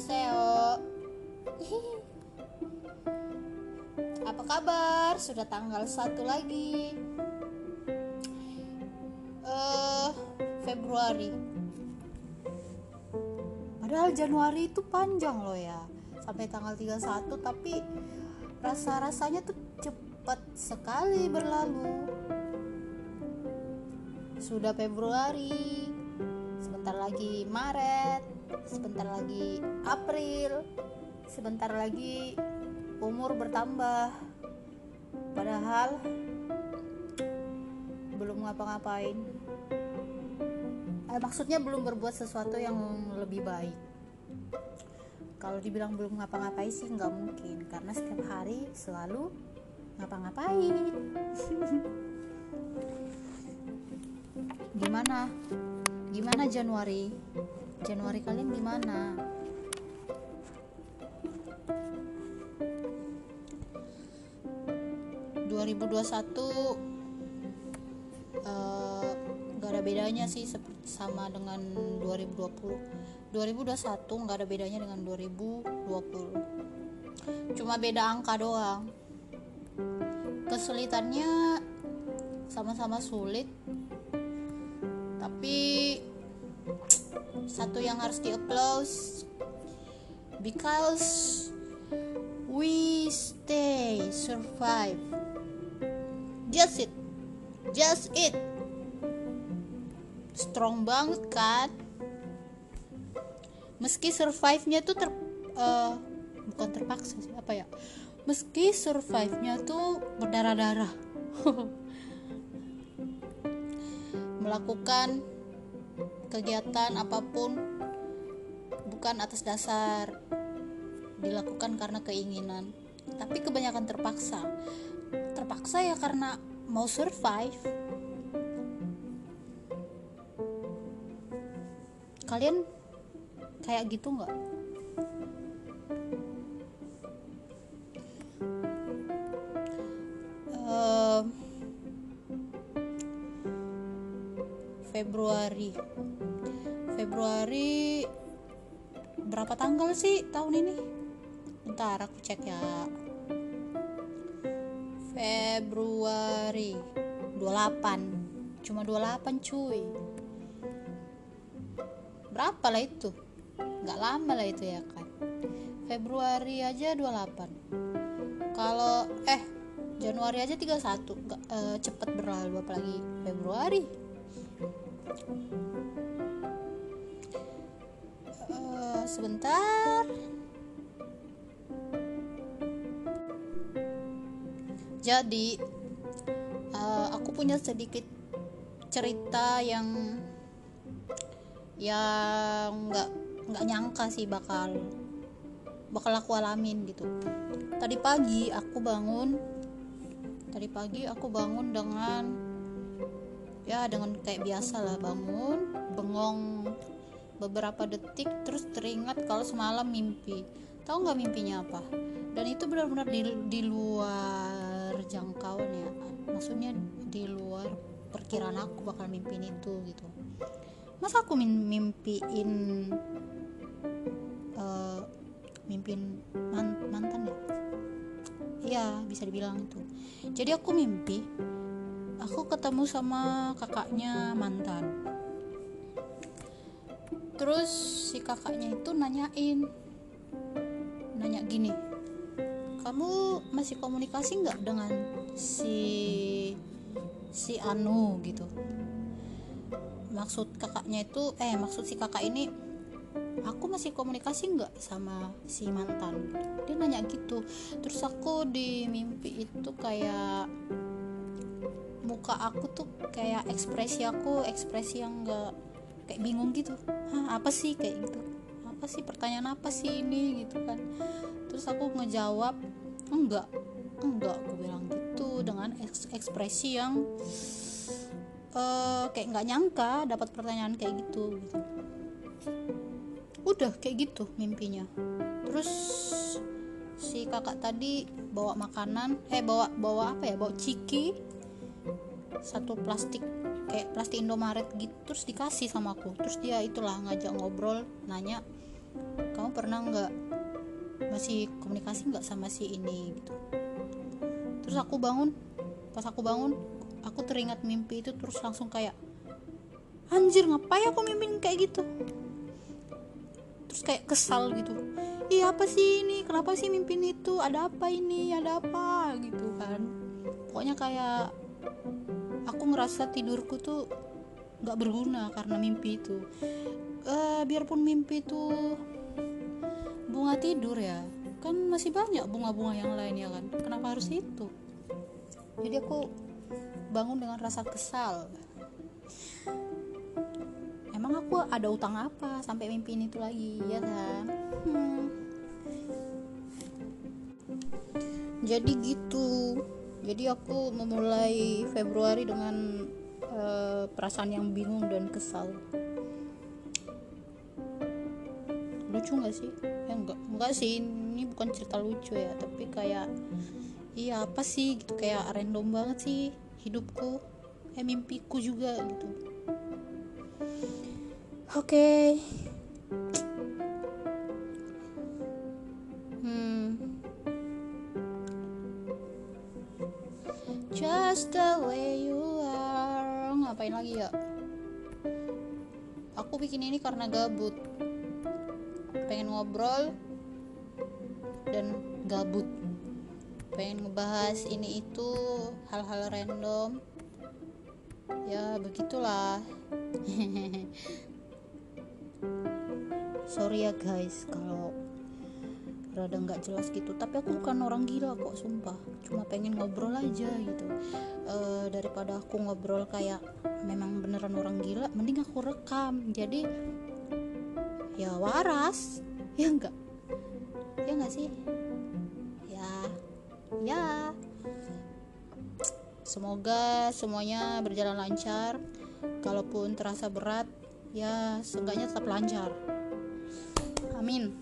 Haseo. Apa kabar? Sudah tanggal satu lagi. Uh, Februari. Padahal Januari itu panjang loh ya. Sampai tanggal 31 tapi rasa-rasanya tuh cepat sekali berlalu. Sudah Februari, sebentar lagi Maret, Sebentar lagi April Sebentar lagi umur bertambah. Padahal belum ngapa-ngapain. Eh, maksudnya belum berbuat sesuatu yang lebih baik. Kalau dibilang belum ngapa-ngapain sih nggak mungkin karena setiap hari selalu ngapa-ngapain. Gimana? Gimana Januari Januari kalian gimana? 2021 uh, gak ada bedanya sih sama dengan 2020 2021 nggak ada bedanya dengan 2020 cuma beda angka doang. Kesulitannya sama-sama sulit tapi satu yang harus di applause because we stay survive. Just it. Just it. Strong banget kan? Meski survive-nya tuh ter uh, bukan terpaksa sih apa ya? Meski survive-nya tuh berdarah-darah. Melakukan kegiatan apa pun bukan atas dasar dilakukan karena keinginan. Tapi kebanyakan terpaksa. Terpaksa ya karena mau survive. Kalian kayak gitu nggak? Februari. Februari berapa tanggal sih tahun ini? Bentar aku cek ya. Februari. 28 cuma 28 cuy. Berapa lah itu? Nggak lama lah itu ya kan? Februari aja 28 kalau eh Januari aja 31 gak, eh, cepet berlalu apalagi Februari sebentar. Jadi uh, aku punya sedikit cerita yang yang nggak nggak nyangka sih bakal bakal aku alamin gitu. Tadi pagi aku bangun tadi pagi aku bangun dengan ya dengan kayak biasa lah bangun bengong beberapa detik terus teringat kalau semalam mimpi. Tahu nggak mimpinya apa? Dan itu benar-benar di, di luar jangkauan ya maksudnya di luar perkiraan aku bakal mimpin itu gitu. Masa aku mimpiin uh, mimpin man mantan ya? Iya bisa dibilang itu. Jadi aku mimpi aku ketemu sama kakaknya mantan terus si kakaknya itu nanyain nanya gini kamu masih komunikasi nggak dengan si si Anu? Gitu. Maksud kakaknya itu eh maksud si kakak ini aku masih komunikasi nggak sama si mantan? Dia nanya gitu. Terus aku di mimpi itu kayak muka aku tuh kayak ekspresi aku ekspresi yang nggak kayak bingung gitu. Hah, apa sih kayak gitu? Apa sih pertanyaan apa sih ini gitu kan. Terus aku ngejawab enggak enggak. Aku bilang gitu dengan ekspresi yang uh, kayak nggak nyangka dapat pertanyaan kayak gitu gitu. Udah kayak gitu mimpinya. Terus si kakak tadi bawa makanan eh bawa bawa apa ya? Bawa ciki satu plastik kayak plastik Indomaret gitu terus dikasih sama aku. Terus dia itulah ngajak ngobrol nanya kamu pernah nggak masih komunikasi nggak sama si ini? Gitu. Terus aku bangun pas aku bangun aku teringat mimpi itu terus langsung kayak anjir ngapain aku mimpin kayak gitu? Terus kayak kesal gitu iya apa sih ini? Kenapa sih mimpin itu? Ada apa ini? Ada apa? Gitu kan. Pokoknya kayak aku ngerasa tidurku tuh nggak berguna karena mimpi itu. Uh, biarpun mimpi itu bunga tidur ya kan masih banyak bunga-bunga yang lain ya kan? Kenapa harus itu? Jadi aku bangun dengan rasa kesal. Emang aku ada utang apa sampai mimpiin itu lagi ya kan? Hmm. jadi gitu jadi aku memulai Februari dengan uh, perasaan yang bingung dan kesal lucu nggak sih ya enggak enggak sih ini bukan cerita lucu ya tapi kayak iya apa sih gitu kayak random banget sih hidupku eh mimpiku juga gitu Oke. Okay. The way you are. Ngapain lagi ya? Aku bikin ini karena gabut. Pengen ngobrol dan gabut. Pengen ngebahas ini itu hal-hal random. Ya begitulah. sorry ya guys kalau rada nggak jelas gitu tapi aku bukan orang gila kok sumpah cuma pengen ngobrol aja gitu daripada aku ngobrol kayak memang beneran orang gila mending aku rekam. Jadi ya waras. Ya enggak? Ya enggak sih? Ya ya. Semoga semuanya berjalan lancar. Kalaupun terasa berat ya seenggaknya tetap lancar. Amin.